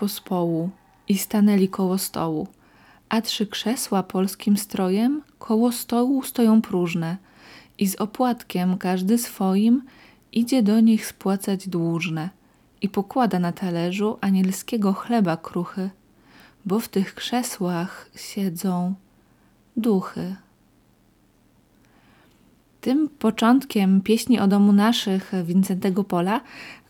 Pospołu i stanęli koło stołu, a trzy krzesła polskim strojem koło stołu stoją próżne i z opłatkiem każdy swoim idzie do nich spłacać dłużne i pokłada na talerzu anielskiego chleba kruchy, bo w tych krzesłach siedzą duchy. Tym początkiem pieśni o domu naszych Wincentego Pola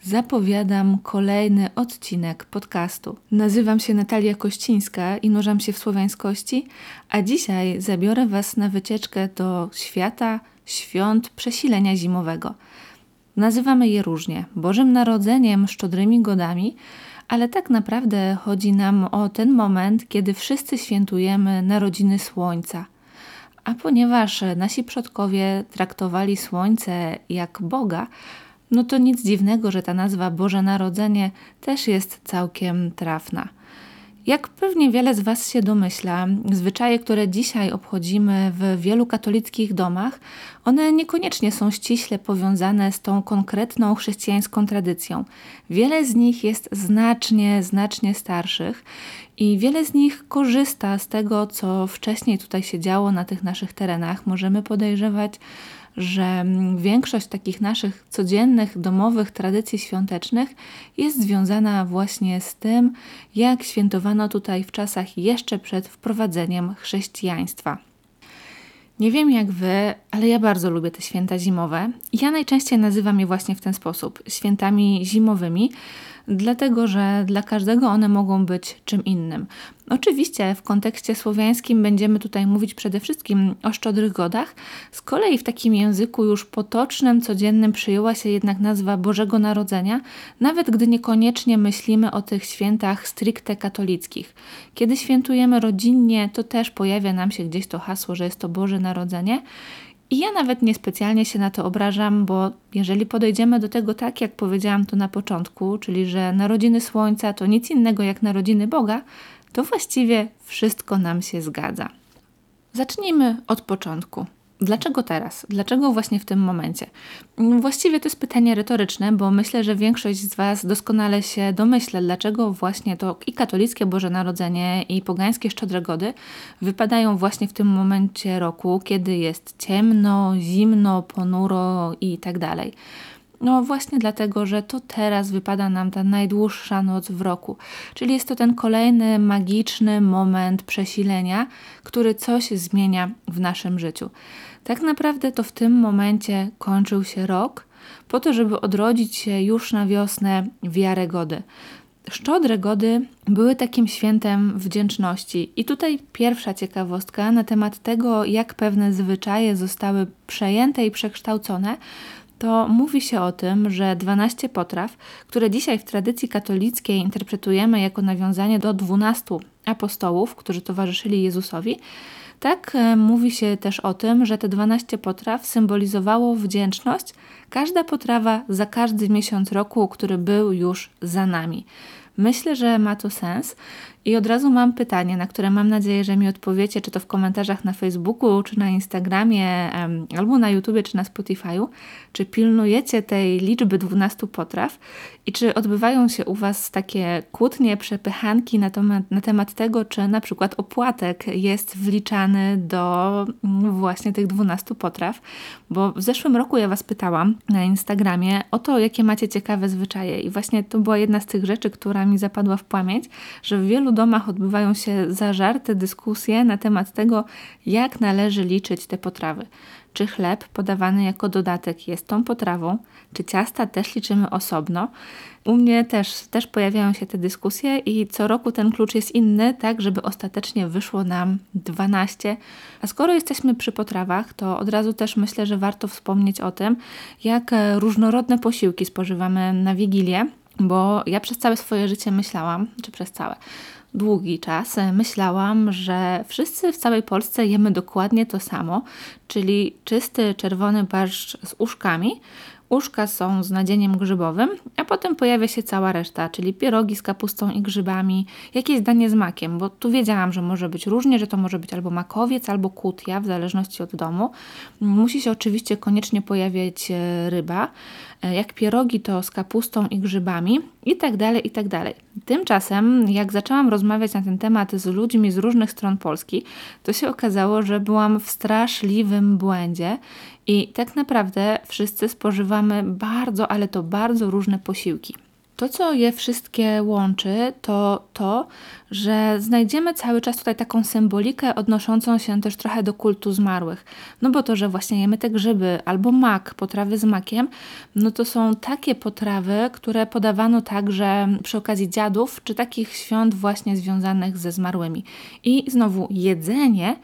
zapowiadam kolejny odcinek podcastu. Nazywam się Natalia Kościńska i nurzam się w słowiańskości, a dzisiaj zabiorę Was na wycieczkę do świata świąt przesilenia zimowego. Nazywamy je różnie Bożym Narodzeniem, szczodrymi godami, ale tak naprawdę chodzi nam o ten moment, kiedy wszyscy świętujemy narodziny Słońca – a ponieważ nasi przodkowie traktowali Słońce jak Boga, no to nic dziwnego, że ta nazwa Boże Narodzenie też jest całkiem trafna. Jak pewnie wiele z Was się domyśla, zwyczaje, które dzisiaj obchodzimy w wielu katolickich domach, one niekoniecznie są ściśle powiązane z tą konkretną chrześcijańską tradycją. Wiele z nich jest znacznie, znacznie starszych i wiele z nich korzysta z tego, co wcześniej tutaj się działo na tych naszych terenach. Możemy podejrzewać, że większość takich naszych codziennych, domowych tradycji świątecznych jest związana właśnie z tym, jak świętowano tutaj w czasach jeszcze przed wprowadzeniem chrześcijaństwa. Nie wiem jak wy, ale ja bardzo lubię te święta zimowe. Ja najczęściej nazywam je właśnie w ten sposób świętami zimowymi, dlatego że dla każdego one mogą być czym innym. Oczywiście w kontekście słowiańskim będziemy tutaj mówić przede wszystkim o szczodrych godach. Z kolei w takim języku już potocznym, codziennym przyjęła się jednak nazwa Bożego Narodzenia, nawet gdy niekoniecznie myślimy o tych świętach stricte katolickich. Kiedy świętujemy rodzinnie, to też pojawia nam się gdzieś to hasło, że jest to Boże Narodzenie. I ja nawet niespecjalnie się na to obrażam, bo jeżeli podejdziemy do tego tak, jak powiedziałam to na początku, czyli że narodziny Słońca to nic innego jak narodziny Boga, to właściwie wszystko nam się zgadza. Zacznijmy od początku. Dlaczego teraz? Dlaczego właśnie w tym momencie? Właściwie to jest pytanie retoryczne, bo myślę, że większość z Was doskonale się domyśla, dlaczego właśnie to i katolickie Boże Narodzenie, i pogańskie Szczodre Gody wypadają właśnie w tym momencie roku, kiedy jest ciemno, zimno, ponuro i tak dalej. No właśnie dlatego, że to teraz wypada nam ta najdłuższa noc w roku. Czyli jest to ten kolejny magiczny moment przesilenia, który coś zmienia w naszym życiu. Tak naprawdę to w tym momencie kończył się rok, po to, żeby odrodzić się już na wiosnę wiarę gody. Szczodre gody były takim świętem wdzięczności. I tutaj pierwsza ciekawostka na temat tego, jak pewne zwyczaje zostały przejęte i przekształcone, to mówi się o tym, że 12 potraw, które dzisiaj w tradycji katolickiej interpretujemy jako nawiązanie do 12 apostołów, którzy towarzyszyli Jezusowi, tak e, mówi się też o tym, że te 12 potraw symbolizowało wdzięczność, każda potrawa za każdy miesiąc roku, który był już za nami. Myślę, że ma to sens i od razu mam pytanie, na które mam nadzieję, że mi odpowiecie, czy to w komentarzach na Facebooku, czy na Instagramie, albo na YouTubie, czy na Spotify'u. Czy pilnujecie tej liczby 12 potraw i czy odbywają się u Was takie kłótnie, przepychanki na temat, na temat tego, czy na przykład opłatek jest wliczany do mm, właśnie tych 12 potraw? Bo w zeszłym roku ja Was pytałam na Instagramie o to, jakie macie ciekawe zwyczaje i właśnie to była jedna z tych rzeczy, która mi zapadła w pamięć, że w wielu domach odbywają się zażarte dyskusje na temat tego, jak należy liczyć te potrawy. Czy chleb podawany jako dodatek jest tą potrawą, czy ciasta też liczymy osobno. U mnie też, też pojawiają się te dyskusje i co roku ten klucz jest inny, tak żeby ostatecznie wyszło nam 12. A skoro jesteśmy przy potrawach, to od razu też myślę, że warto wspomnieć o tym, jak różnorodne posiłki spożywamy na Wigilię, bo ja przez całe swoje życie myślałam, czy przez całe, długi czas myślałam, że wszyscy w całej Polsce jemy dokładnie to samo, czyli czysty czerwony barszcz z uszkami, Uszka są z nadzieniem grzybowym, a potem pojawia się cała reszta, czyli pierogi z kapustą i grzybami, jakieś danie z makiem, bo tu wiedziałam, że może być różnie, że to może być albo makowiec, albo kutia, w zależności od domu. Musi się oczywiście koniecznie pojawiać e, ryba. E, jak pierogi to z kapustą i grzybami i tak dalej, i tak. Tymczasem, jak zaczęłam rozmawiać na ten temat z ludźmi z różnych stron Polski, to się okazało, że byłam w straszliwym błędzie i tak naprawdę wszyscy spożywamy bardzo, ale to bardzo różne posiłki. To, co je wszystkie łączy, to to, że znajdziemy cały czas tutaj taką symbolikę odnoszącą się też trochę do kultu zmarłych. No bo to, że właśnie jemy te grzyby albo mak, potrawy z makiem, no to są takie potrawy, które podawano także przy okazji dziadów czy takich świąt właśnie związanych ze zmarłymi. I znowu jedzenie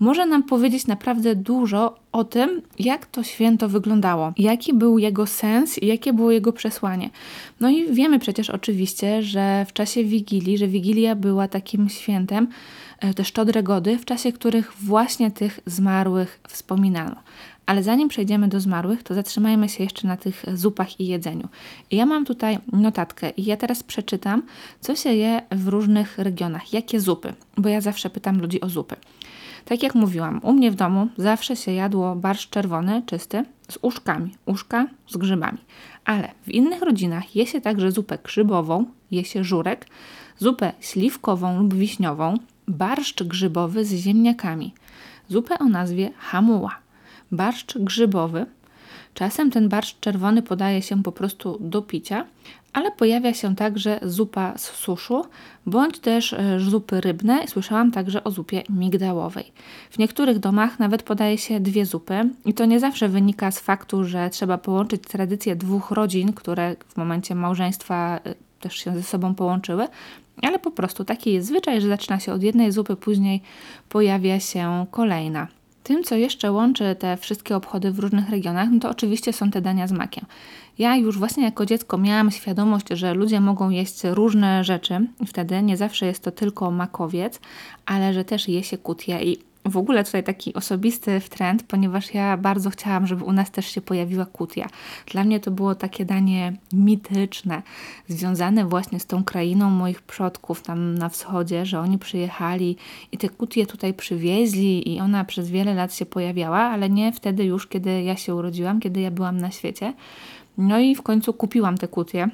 może nam powiedzieć naprawdę dużo o tym, jak to święto wyglądało, jaki był jego sens i jakie było jego przesłanie. No i wiemy przecież oczywiście, że w czasie Wigilii, że Wigilia była takim świętem, e, te szczodre gody, w czasie których właśnie tych zmarłych wspominano. Ale zanim przejdziemy do zmarłych, to zatrzymajmy się jeszcze na tych zupach i jedzeniu. I ja mam tutaj notatkę i ja teraz przeczytam, co się je w różnych regionach, jakie zupy, bo ja zawsze pytam ludzi o zupy. Tak jak mówiłam, u mnie w domu zawsze się jadło barszcz czerwony, czysty, z uszkami, uszka z grzybami. Ale w innych rodzinach je się także zupę grzybową, je się żurek, zupę śliwkową lub wiśniową, barszcz grzybowy z ziemniakami, zupę o nazwie hamuła, barszcz grzybowy. Czasem ten barszcz czerwony podaje się po prostu do picia, ale pojawia się także zupa z suszu, bądź też e, zupy rybne. Słyszałam także o zupie migdałowej. W niektórych domach nawet podaje się dwie zupy i to nie zawsze wynika z faktu, że trzeba połączyć tradycje dwóch rodzin, które w momencie małżeństwa e, też się ze sobą połączyły, ale po prostu taki jest zwyczaj, że zaczyna się od jednej zupy, później pojawia się kolejna. Tym, co jeszcze łączy te wszystkie obchody w różnych regionach, no to oczywiście są te dania z makiem. Ja już właśnie jako dziecko miałam świadomość, że ludzie mogą jeść różne rzeczy i wtedy nie zawsze jest to tylko makowiec, ale że też je się kutie i w ogóle tutaj taki osobisty trend, ponieważ ja bardzo chciałam, żeby u nas też się pojawiła kutia. Dla mnie to było takie danie mityczne, związane właśnie z tą krainą moich przodków tam na wschodzie, że oni przyjechali i te kutie tutaj przywieźli i ona przez wiele lat się pojawiała, ale nie wtedy już, kiedy ja się urodziłam, kiedy ja byłam na świecie. No i w końcu kupiłam te kutie.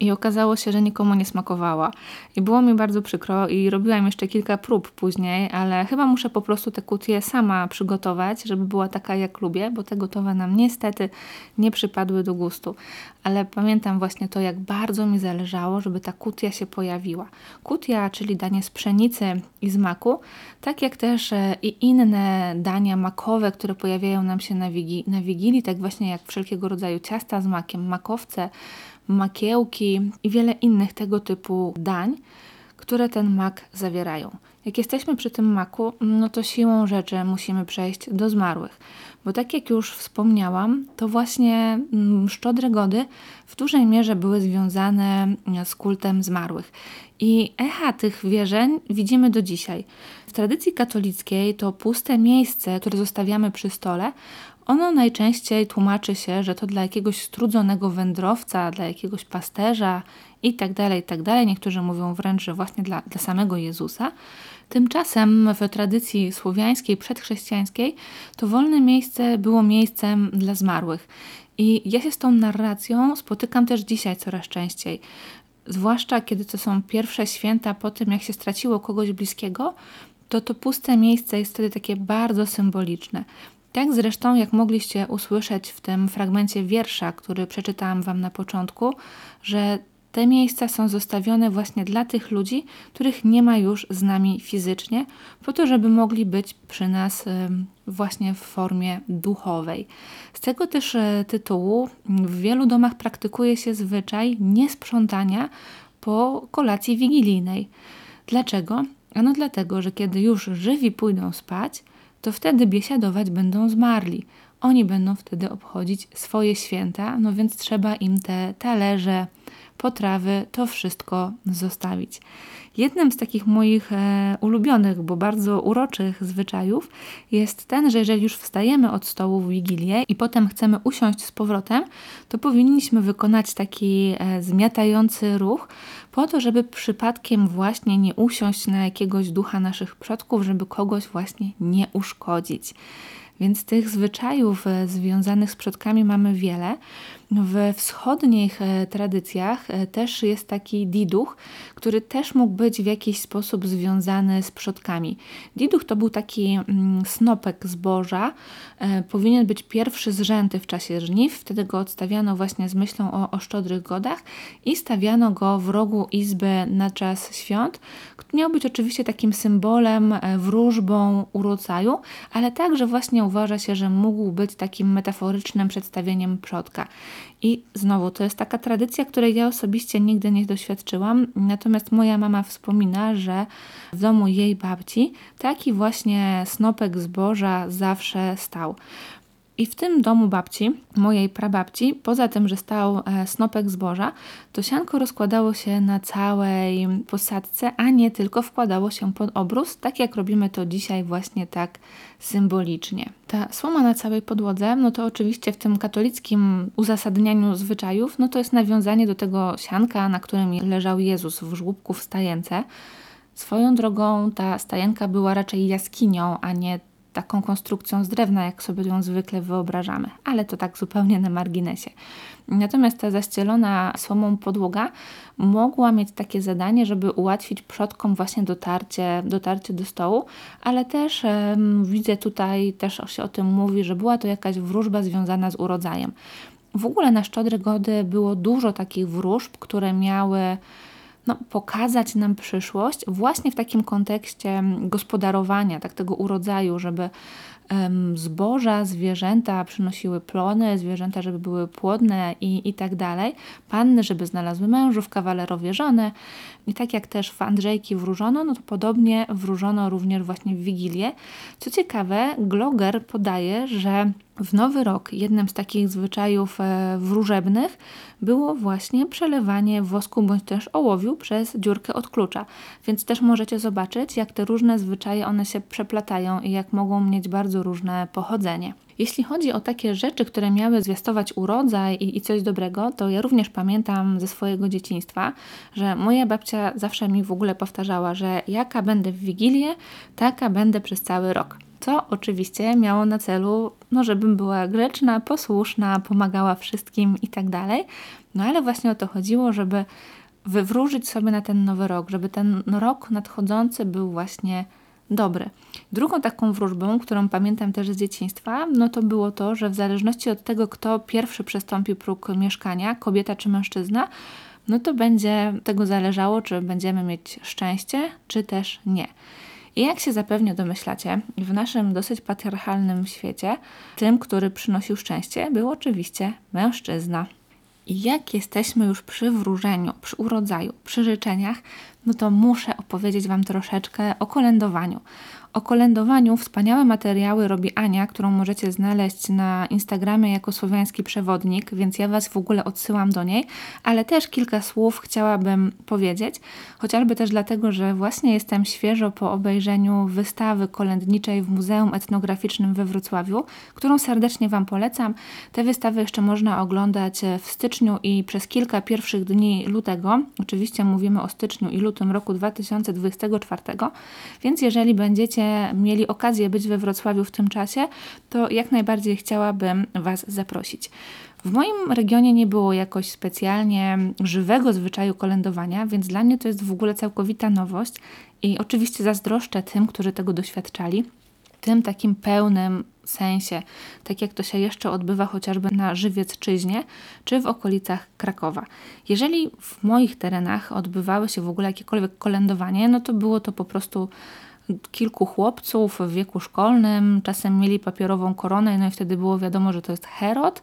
I okazało się, że nikomu nie smakowała. I było mi bardzo przykro i robiłam jeszcze kilka prób później, ale chyba muszę po prostu te kutie sama przygotować, żeby była taka jak lubię, bo te gotowe nam niestety nie przypadły do gustu. Ale pamiętam właśnie to, jak bardzo mi zależało, żeby ta kutia się pojawiła. Kutia, czyli danie z pszenicy i z maku, tak jak też e, i inne dania makowe, które pojawiają nam się na, wigi na Wigilii, tak właśnie jak wszelkiego rodzaju ciasta z makiem, makowce, makiełki i wiele innych tego typu dań, które ten mak zawierają. Jak jesteśmy przy tym maku, no to siłą rzeczy musimy przejść do zmarłych. Bo tak jak już wspomniałam, to właśnie mm, szczodre gody w dużej mierze były związane z kultem zmarłych. I echa tych wierzeń widzimy do dzisiaj. W tradycji katolickiej to puste miejsce, które zostawiamy przy stole, ono najczęściej tłumaczy się, że to dla jakiegoś strudzonego wędrowca, dla jakiegoś pasterza i tak dalej, i tak. Niektórzy mówią wręcz, że właśnie dla, dla samego Jezusa. Tymczasem w tradycji słowiańskiej, przedchrześcijańskiej, to wolne miejsce było miejscem dla zmarłych. I ja się z tą narracją spotykam też dzisiaj coraz częściej. Zwłaszcza kiedy to są pierwsze święta po tym, jak się straciło kogoś bliskiego, to to puste miejsce jest wtedy takie bardzo symboliczne. Tak zresztą, jak mogliście usłyszeć w tym fragmencie wiersza, który przeczytałam Wam na początku, że te miejsca są zostawione właśnie dla tych ludzi, których nie ma już z nami fizycznie, po to, żeby mogli być przy nas właśnie w formie duchowej. Z tego też e, tytułu w wielu domach praktykuje się zwyczaj niesprzątania po kolacji wigilijnej. Dlaczego? Ano dlatego, że kiedy już żywi pójdą spać, to wtedy biesiadować będą zmarli. Oni będą wtedy obchodzić swoje święta, no więc trzeba im te talerze, potrawy, to wszystko zostawić. Jednym z takich moich e, ulubionych, bo bardzo uroczych zwyczajów jest ten, że jeżeli już wstajemy od stołu w Wigilię i potem chcemy usiąść z powrotem, to powinniśmy wykonać taki e, zmiatający ruch po to, żeby przypadkiem właśnie nie usiąść na jakiegoś ducha naszych przodków, żeby kogoś właśnie nie uszkodzić. Więc tych zwyczajów e, związanych z przodkami mamy wiele. W wschodnich e, tradycjach e, też jest taki diduch, który też mógł być w jakiś sposób związany z przodkami. Diduch to był taki mm, snopek zboża, e, powinien być pierwszy z rzęty w czasie żniw, wtedy go odstawiano właśnie z myślą o, o szczodrych godach i stawiano go w rogu izby na czas świąt. Miał być oczywiście takim symbolem, wróżbą urodzaju, ale także właśnie uważa się, że mógł być takim metaforycznym przedstawieniem przodka. I znowu, to jest taka tradycja, której ja osobiście nigdy nie doświadczyłam, natomiast moja mama wspomina, że w domu jej babci taki właśnie snopek zboża zawsze stał. I w tym domu babci, mojej prababci, poza tym, że stał e, snopek zboża, to sianko rozkładało się na całej posadce, a nie tylko wkładało się pod obrus, tak jak robimy to dzisiaj właśnie tak symbolicznie. Ta słoma na całej podłodze, no to oczywiście w tym katolickim uzasadnianiu zwyczajów, no to jest nawiązanie do tego sianka, na którym leżał Jezus w żłóbku w stajence. Swoją drogą ta stajenka była raczej jaskinią, a nie taką konstrukcją z drewna, jak sobie ją zwykle wyobrażamy, ale to tak zupełnie na marginesie. Natomiast ta zaścielona słomą podłoga mogła mieć takie zadanie, żeby ułatwić przodkom właśnie dotarcie, dotarcie do stołu, ale też widzę tutaj, też się o tym mówi, że była to jakaś wróżba związana z urodzajem. W ogóle na Szczodre Gody było dużo takich wróżb, które miały no, pokazać nam przyszłość właśnie w takim kontekście gospodarowania, tak tego urodzaju, żeby zboża, zwierzęta przynosiły plony, zwierzęta, żeby były płodne i, i tak dalej, panny, żeby znalazły mężów, kawalerowie żony. I tak jak też w Andrzejki wróżono, no to podobnie wróżono również właśnie w Wigilię. Co ciekawe, Gloger podaje, że w Nowy Rok jednym z takich zwyczajów e, wróżebnych było właśnie przelewanie wosku bądź też ołowiu przez dziurkę od klucza. Więc też możecie zobaczyć, jak te różne zwyczaje one się przeplatają i jak mogą mieć bardzo różne pochodzenie. Jeśli chodzi o takie rzeczy, które miały zwiastować urodzaj i, i coś dobrego, to ja również pamiętam ze swojego dzieciństwa, że moja babcia zawsze mi w ogóle powtarzała, że jaka będę w Wigilię, taka będę przez cały rok co oczywiście miało na celu, no, żebym była grzeczna, posłuszna, pomagała wszystkim i tak dalej. No ale właśnie o to chodziło, żeby wywróżyć sobie na ten nowy rok, żeby ten rok nadchodzący był właśnie dobry. Drugą taką wróżbą, którą pamiętam też z dzieciństwa, no to było to, że w zależności od tego, kto pierwszy przestąpi próg mieszkania, kobieta czy mężczyzna, no to będzie tego zależało, czy będziemy mieć szczęście, czy też nie. I jak się zapewne domyślacie, w naszym dosyć patriarchalnym świecie, tym, który przynosił szczęście, był oczywiście mężczyzna. I jak jesteśmy już przy wróżeniu, przy urodzaju, przy życzeniach, no to muszę opowiedzieć Wam troszeczkę o kolędowaniu. O kolędowaniu wspaniałe materiały robi Ania, którą możecie znaleźć na Instagramie jako słowiański przewodnik, więc ja Was w ogóle odsyłam do niej, ale też kilka słów chciałabym powiedzieć, chociażby też dlatego, że właśnie jestem świeżo po obejrzeniu wystawy kolędniczej w Muzeum Etnograficznym we Wrocławiu, którą serdecznie Wam polecam. Te wystawy jeszcze można oglądać w styczniu i przez kilka pierwszych dni lutego. Oczywiście mówimy o styczniu i lutym roku 2024, więc jeżeli będziecie mieli okazję być we Wrocławiu w tym czasie, to jak najbardziej chciałabym Was zaprosić. W moim regionie nie było jakoś specjalnie żywego zwyczaju kolędowania, więc dla mnie to jest w ogóle całkowita nowość i oczywiście zazdroszczę tym, którzy tego doświadczali, tym takim pełnym sensie, tak jak to się jeszcze odbywa chociażby na Żywiecczyźnie czy w okolicach Krakowa. Jeżeli w moich terenach odbywały się w ogóle jakiekolwiek kolędowanie, no to było to po prostu kilku chłopców w wieku szkolnym, czasem mieli papierową koronę, no i wtedy było wiadomo, że to jest Herod.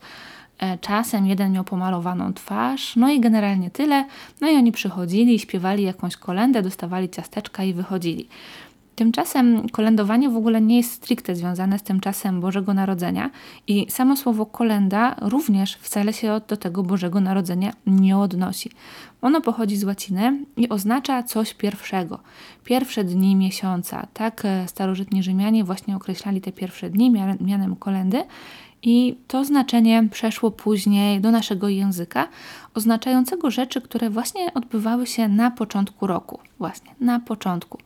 E, czasem jeden miał pomalowaną twarz, no i generalnie tyle. No i oni przychodzili, śpiewali jakąś kolendę, dostawali ciasteczka i wychodzili. Tymczasem kolędowanie w ogóle nie jest stricte związane z tym czasem Bożego Narodzenia i samo słowo kolenda również wcale się do tego Bożego Narodzenia nie odnosi. Ono pochodzi z łaciny i oznacza coś pierwszego. Pierwsze dni miesiąca. Tak e, starożytni Rzymianie właśnie określali te pierwsze dni mianem kolendy I to znaczenie przeszło później do naszego języka, oznaczającego rzeczy, które właśnie odbywały się na początku roku. Właśnie, na początku.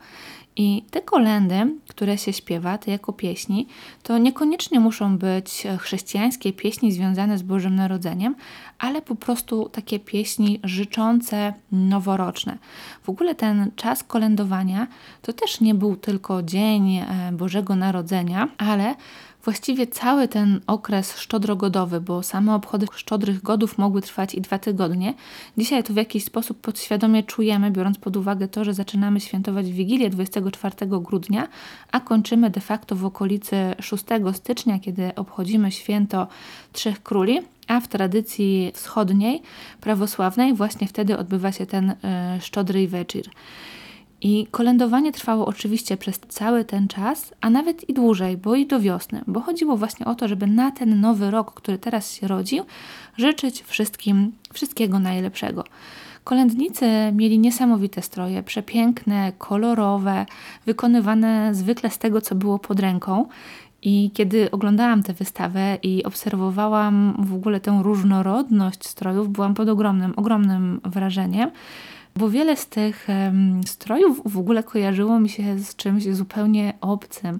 I te kolendy, które się śpiewa, te jako pieśni, to niekoniecznie muszą być chrześcijańskie pieśni związane z Bożym Narodzeniem, ale po prostu takie pieśni życzące noworoczne. W ogóle ten czas kolędowania to też nie był tylko dzień e, Bożego Narodzenia, ale właściwie cały ten okres szczodrogodowy, bo same obchody szczodrych godów mogły trwać i dwa tygodnie. Dzisiaj to w jakiś sposób podświadomie czujemy, biorąc pod uwagę to, że zaczynamy świętować Wigilię 24 grudnia, a kończymy de facto w okolicy 6 stycznia, kiedy obchodzimy święto Trzech Króli a w tradycji wschodniej, prawosławnej, właśnie wtedy odbywa się ten y, szczodry wieczór. I kolędowanie trwało oczywiście przez cały ten czas, a nawet i dłużej, bo i do wiosny, bo chodziło właśnie o to, żeby na ten nowy rok, który teraz się rodził, życzyć wszystkim wszystkiego najlepszego. Kolędnicy mieli niesamowite stroje, przepiękne, kolorowe, wykonywane zwykle z tego, co było pod ręką. I kiedy oglądałam tę wystawę i obserwowałam w ogóle tę różnorodność strojów, byłam pod ogromnym, ogromnym wrażeniem bo wiele z tych strojów w ogóle kojarzyło mi się z czymś zupełnie obcym,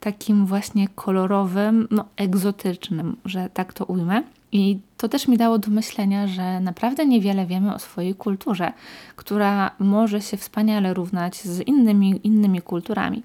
takim właśnie kolorowym, no egzotycznym, że tak to ujmę. I to też mi dało do myślenia, że naprawdę niewiele wiemy o swojej kulturze, która może się wspaniale równać z innymi, innymi kulturami.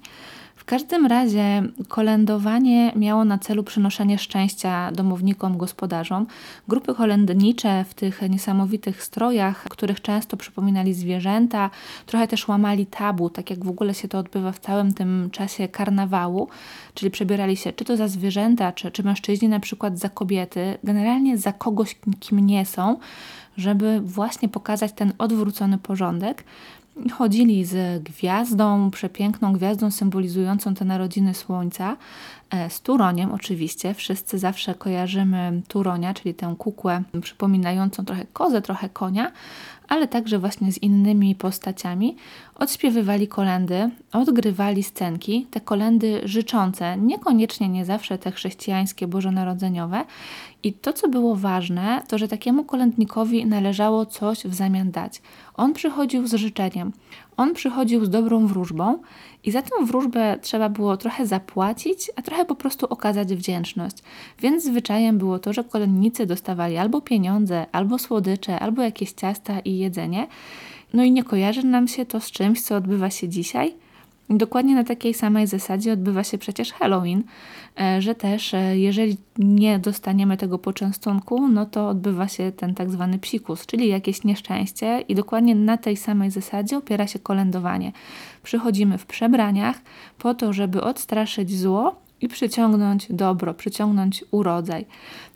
Każdym razie kolędowanie miało na celu przynoszenie szczęścia domownikom, gospodarzom. Grupy kolędnicze w tych niesamowitych strojach, których często przypominali zwierzęta, trochę też łamali tabu, tak jak w ogóle się to odbywa w całym tym czasie karnawału, czyli przebierali się czy to za zwierzęta, czy, czy mężczyźni na przykład za kobiety, generalnie za kogoś, kim nie są, żeby właśnie pokazać ten odwrócony porządek chodzili z gwiazdą, przepiękną gwiazdą symbolizującą te narodziny Słońca, e, z Turoniem oczywiście. Wszyscy zawsze kojarzymy Turonia, czyli tę kukłę przypominającą trochę kozę, trochę konia, ale także właśnie z innymi postaciami, odśpiewywali kolendy, odgrywali scenki, te kolendy życzące, niekoniecznie nie zawsze te chrześcijańskie, bożonarodzeniowe. I to, co było ważne, to, że takiemu kolędnikowi należało coś w zamian dać. On przychodził z życzeniem, on przychodził z dobrą wróżbą i za tę wróżbę trzeba było trochę zapłacić, a trochę po prostu okazać wdzięczność. Więc zwyczajem było to, że kolędnicy dostawali albo pieniądze, albo słodycze, albo jakieś ciasta i jedzenie. No i nie kojarzy nam się to z czymś, co odbywa się dzisiaj. Dokładnie na takiej samej zasadzie odbywa się przecież Halloween, e, że też e, jeżeli nie dostaniemy tego poczęstunku, no to odbywa się ten tak zwany psikus, czyli jakieś nieszczęście i dokładnie na tej samej zasadzie opiera się kolędowanie. Przychodzimy w przebraniach po to, żeby odstraszyć zło i przyciągnąć dobro, przyciągnąć urodzaj.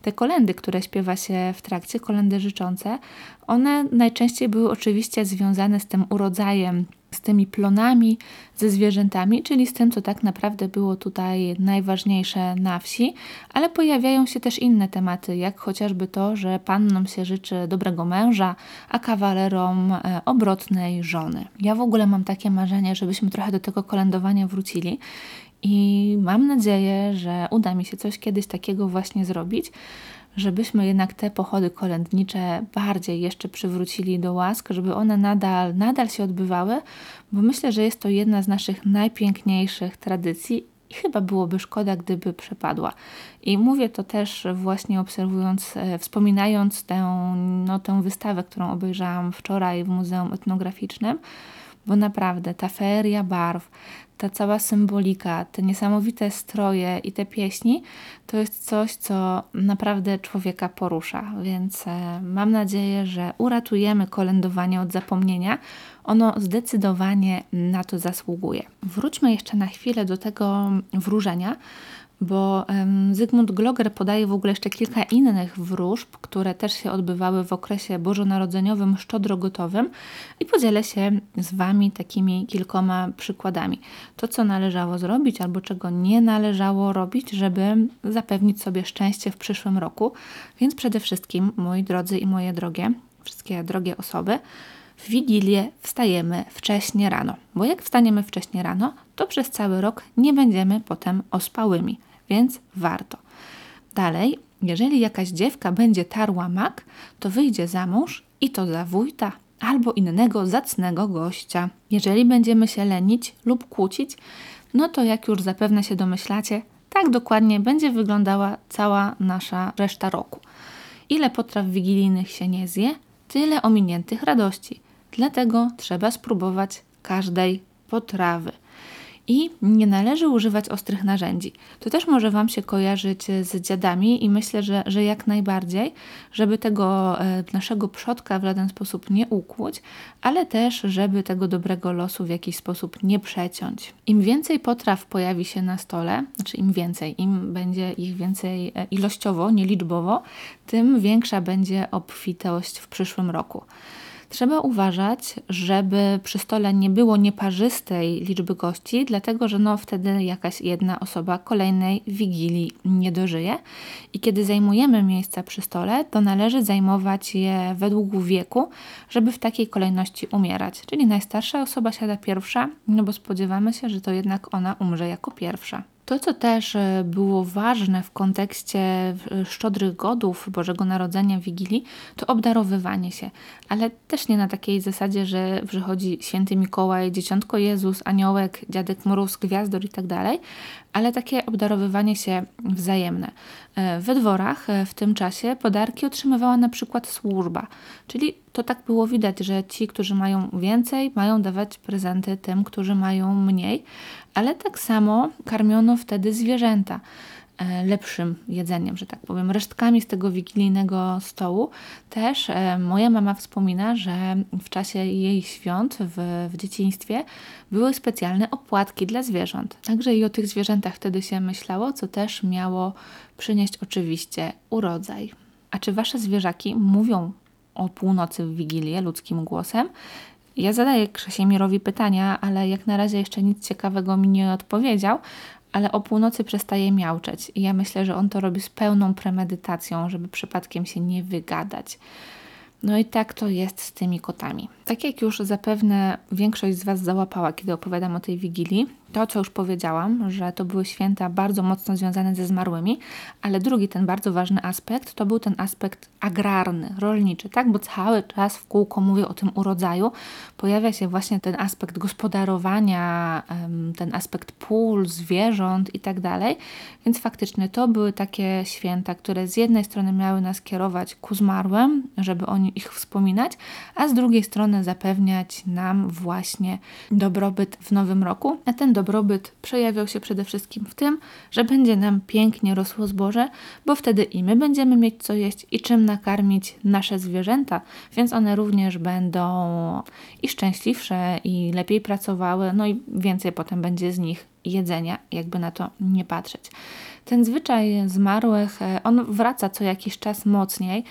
Te kolendy, które śpiewa się w trakcie, kolendy życzące, one najczęściej były oczywiście związane z tym urodzajem, z tymi plonami, ze zwierzętami, czyli z tym, co tak naprawdę było tutaj najważniejsze na wsi, ale pojawiają się też inne tematy, jak chociażby to, że pannom się życzy dobrego męża, a kawalerom e, obrotnej żony. Ja w ogóle mam takie marzenie, żebyśmy trochę do tego kolędowania wrócili i mam nadzieję, że uda mi się coś kiedyś takiego właśnie zrobić, żebyśmy jednak te pochody kolędnicze bardziej jeszcze przywrócili do łask, żeby one nadal, nadal się odbywały, bo myślę, że jest to jedna z naszych najpiękniejszych tradycji i chyba byłoby szkoda, gdyby przepadła. I mówię to też właśnie obserwując, e, wspominając tę, no, tę wystawę, którą obejrzałam wczoraj w Muzeum Etnograficznym, bo naprawdę ta feria barw, ta cała symbolika, te niesamowite stroje i te pieśni, to jest coś, co naprawdę człowieka porusza. Więc e, mam nadzieję, że uratujemy kolędowanie od zapomnienia. Ono zdecydowanie na to zasługuje. Wróćmy jeszcze na chwilę do tego wróżenia, bo Zygmunt Gloger podaje w ogóle jeszcze kilka innych wróżb, które też się odbywały w okresie bożonarodzeniowym, szczodrogotowym i podzielę się z Wami takimi kilkoma przykładami. To, co należało zrobić albo czego nie należało robić, żeby zapewnić sobie szczęście w przyszłym roku. Więc przede wszystkim, moi drodzy i moje drogie, wszystkie drogie osoby, w Wigilię wstajemy wcześnie rano, bo jak wstaniemy wcześnie rano, to przez cały rok nie będziemy potem ospałymi, więc warto. Dalej, jeżeli jakaś dziewka będzie tarła mak, to wyjdzie za mąż i to za wójta albo innego zacnego gościa. Jeżeli będziemy się lenić lub kłócić, no to jak już zapewne się domyślacie, tak dokładnie będzie wyglądała cała nasza reszta roku. Ile potraw wigilijnych się nie zje, tyle ominiętych radości. Dlatego trzeba spróbować każdej potrawy i nie należy używać ostrych narzędzi. To też może Wam się kojarzyć z dziadami i myślę, że, że jak najbardziej, żeby tego e, naszego przodka w żaden sposób nie ukłuć, ale też, żeby tego dobrego losu w jakiś sposób nie przeciąć. Im więcej potraw pojawi się na stole, znaczy im więcej, im będzie ich więcej e, ilościowo, nie liczbowo, tym większa będzie obfitość w przyszłym roku. Trzeba uważać, żeby przy stole nie było nieparzystej liczby gości, dlatego że no wtedy jakaś jedna osoba kolejnej wigilii nie dożyje. I kiedy zajmujemy miejsca przy stole, to należy zajmować je według wieku, żeby w takiej kolejności umierać. Czyli najstarsza osoba siada pierwsza, no bo spodziewamy się, że to jednak ona umrze jako pierwsza. To, co też e, było ważne w kontekście e, szczodrych godów Bożego Narodzenia, Wigilii, to obdarowywanie się. Ale też nie na takiej zasadzie, że przychodzi święty Mikołaj, dzieciątko Jezus, aniołek, dziadek Mróz, gwiazdor i tak dalej, ale takie obdarowywanie się wzajemne. E, we dworach w tym czasie podarki otrzymywała na przykład służba, czyli to tak było widać, że ci, którzy mają więcej, mają dawać prezenty tym, którzy mają mniej, ale tak samo karmiono wtedy zwierzęta. e, lepszym jedzeniem, że tak powiem, resztkami z tego wigilijnego stołu. Też e, moja mama wspomina, że w czasie jej świąt w, w dzieciństwie były specjalne opłatki dla zwierząt. Także i o tych zwierzętach wtedy się myślało, co też miało przynieść oczywiście urodzaj. A czy wasze zwierzaki mówią o północy w Wigilię ludzkim głosem? Ja zadaję Krzesiemirowi pytania, ale jak na razie jeszcze nic ciekawego mi nie odpowiedział, ale o północy przestaje miauczeć i ja myślę, że on to robi z pełną premedytacją, żeby przypadkiem się nie wygadać. No i tak to jest z tymi kotami. Tak jak już zapewne większość z Was załapała, kiedy opowiadam o tej wigilii, to, co już powiedziałam, że to były święta bardzo mocno związane ze zmarłymi, ale drugi ten bardzo ważny aspekt to był ten aspekt agrarny, rolniczy, tak? Bo cały czas w kółko mówię o tym urodzaju. Pojawia się właśnie ten aspekt gospodarowania, ten aspekt pól, zwierząt i tak dalej. Więc faktycznie to były takie święta, które z jednej strony miały nas kierować ku zmarłym, żeby o ich wspominać, a z drugiej strony zapewniać nam właśnie dobrobyt w nowym roku. A ten dobrobyt przejawiał się przede wszystkim w tym, że będzie nam pięknie rosło zboże, bo wtedy i my będziemy mieć co jeść i czym nakarmić nasze zwierzęta, więc one również będą i szczęśliwsze, i lepiej pracowały, no i więcej potem będzie z nich jedzenia, jakby na to nie patrzeć. Ten zwyczaj zmarłych, e, on wraca co jakiś czas mocniej,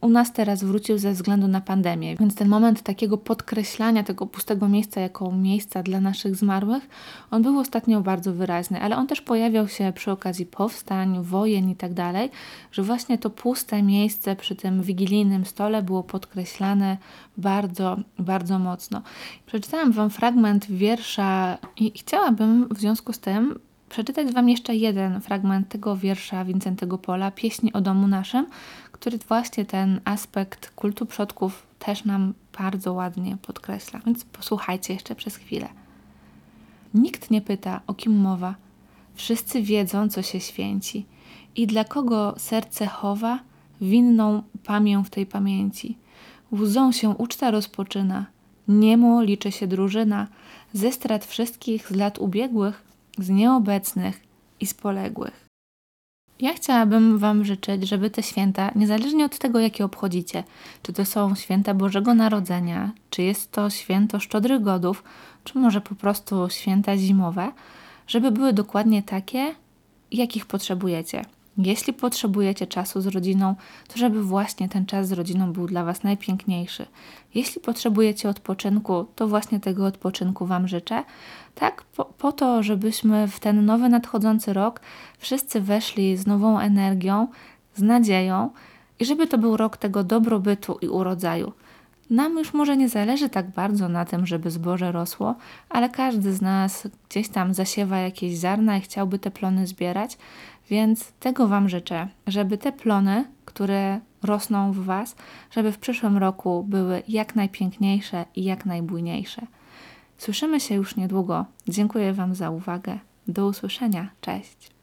u nas teraz wrócił ze względu na pandemię, więc ten moment takiego podkreślania tego pustego miejsca jako miejsca dla naszych zmarłych, on był ostatnio bardzo wyraźny, ale on też pojawiał się przy okazji powstań, wojen i tak dalej, że właśnie to puste miejsce przy tym wigilijnym stole było podkreślane bardzo, bardzo mocno. Przeczytałam Wam fragment wiersza i chciałabym w związku z tym przeczytać Wam jeszcze jeden fragment tego wiersza Wincentego Pola, Pieśni o domu naszym, który właśnie ten aspekt kultu przodków też nam bardzo ładnie podkreśla. Więc posłuchajcie jeszcze przez chwilę. Nikt nie pyta, o kim mowa. Wszyscy wiedzą, co się święci i dla kogo serce chowa winną pamię w tej pamięci. Łzą się uczta rozpoczyna, niemo liczy się drużyna, ze strat wszystkich z lat ubiegłych, z nieobecnych i z poległych. Ja chciałabym Wam życzyć, żeby te święta, niezależnie od tego, jakie obchodzicie, czy to są święta Bożego Narodzenia, czy jest to święto Szczodrych Godów, czy może po prostu święta zimowe, żeby były dokładnie takie, jakich potrzebujecie. Jeśli potrzebujecie czasu z rodziną, to żeby właśnie ten czas z rodziną był dla Was najpiękniejszy. Jeśli potrzebujecie odpoczynku, to właśnie tego odpoczynku Wam życzę. Tak, po, po to, żebyśmy w ten nowy nadchodzący rok wszyscy weszli z nową energią, z nadzieją i żeby to był rok tego dobrobytu i urodzaju. Nam już może nie zależy tak bardzo na tym, żeby zboże rosło, ale każdy z nas gdzieś tam zasiewa jakieś ziarna i chciałby te plony zbierać, więc tego Wam życzę, żeby te plony, które rosną w Was, żeby w przyszłym roku były jak najpiękniejsze i jak najbujniejsze. Słyszymy się już niedługo. Dziękuję Wam za uwagę. Do usłyszenia. Cześć.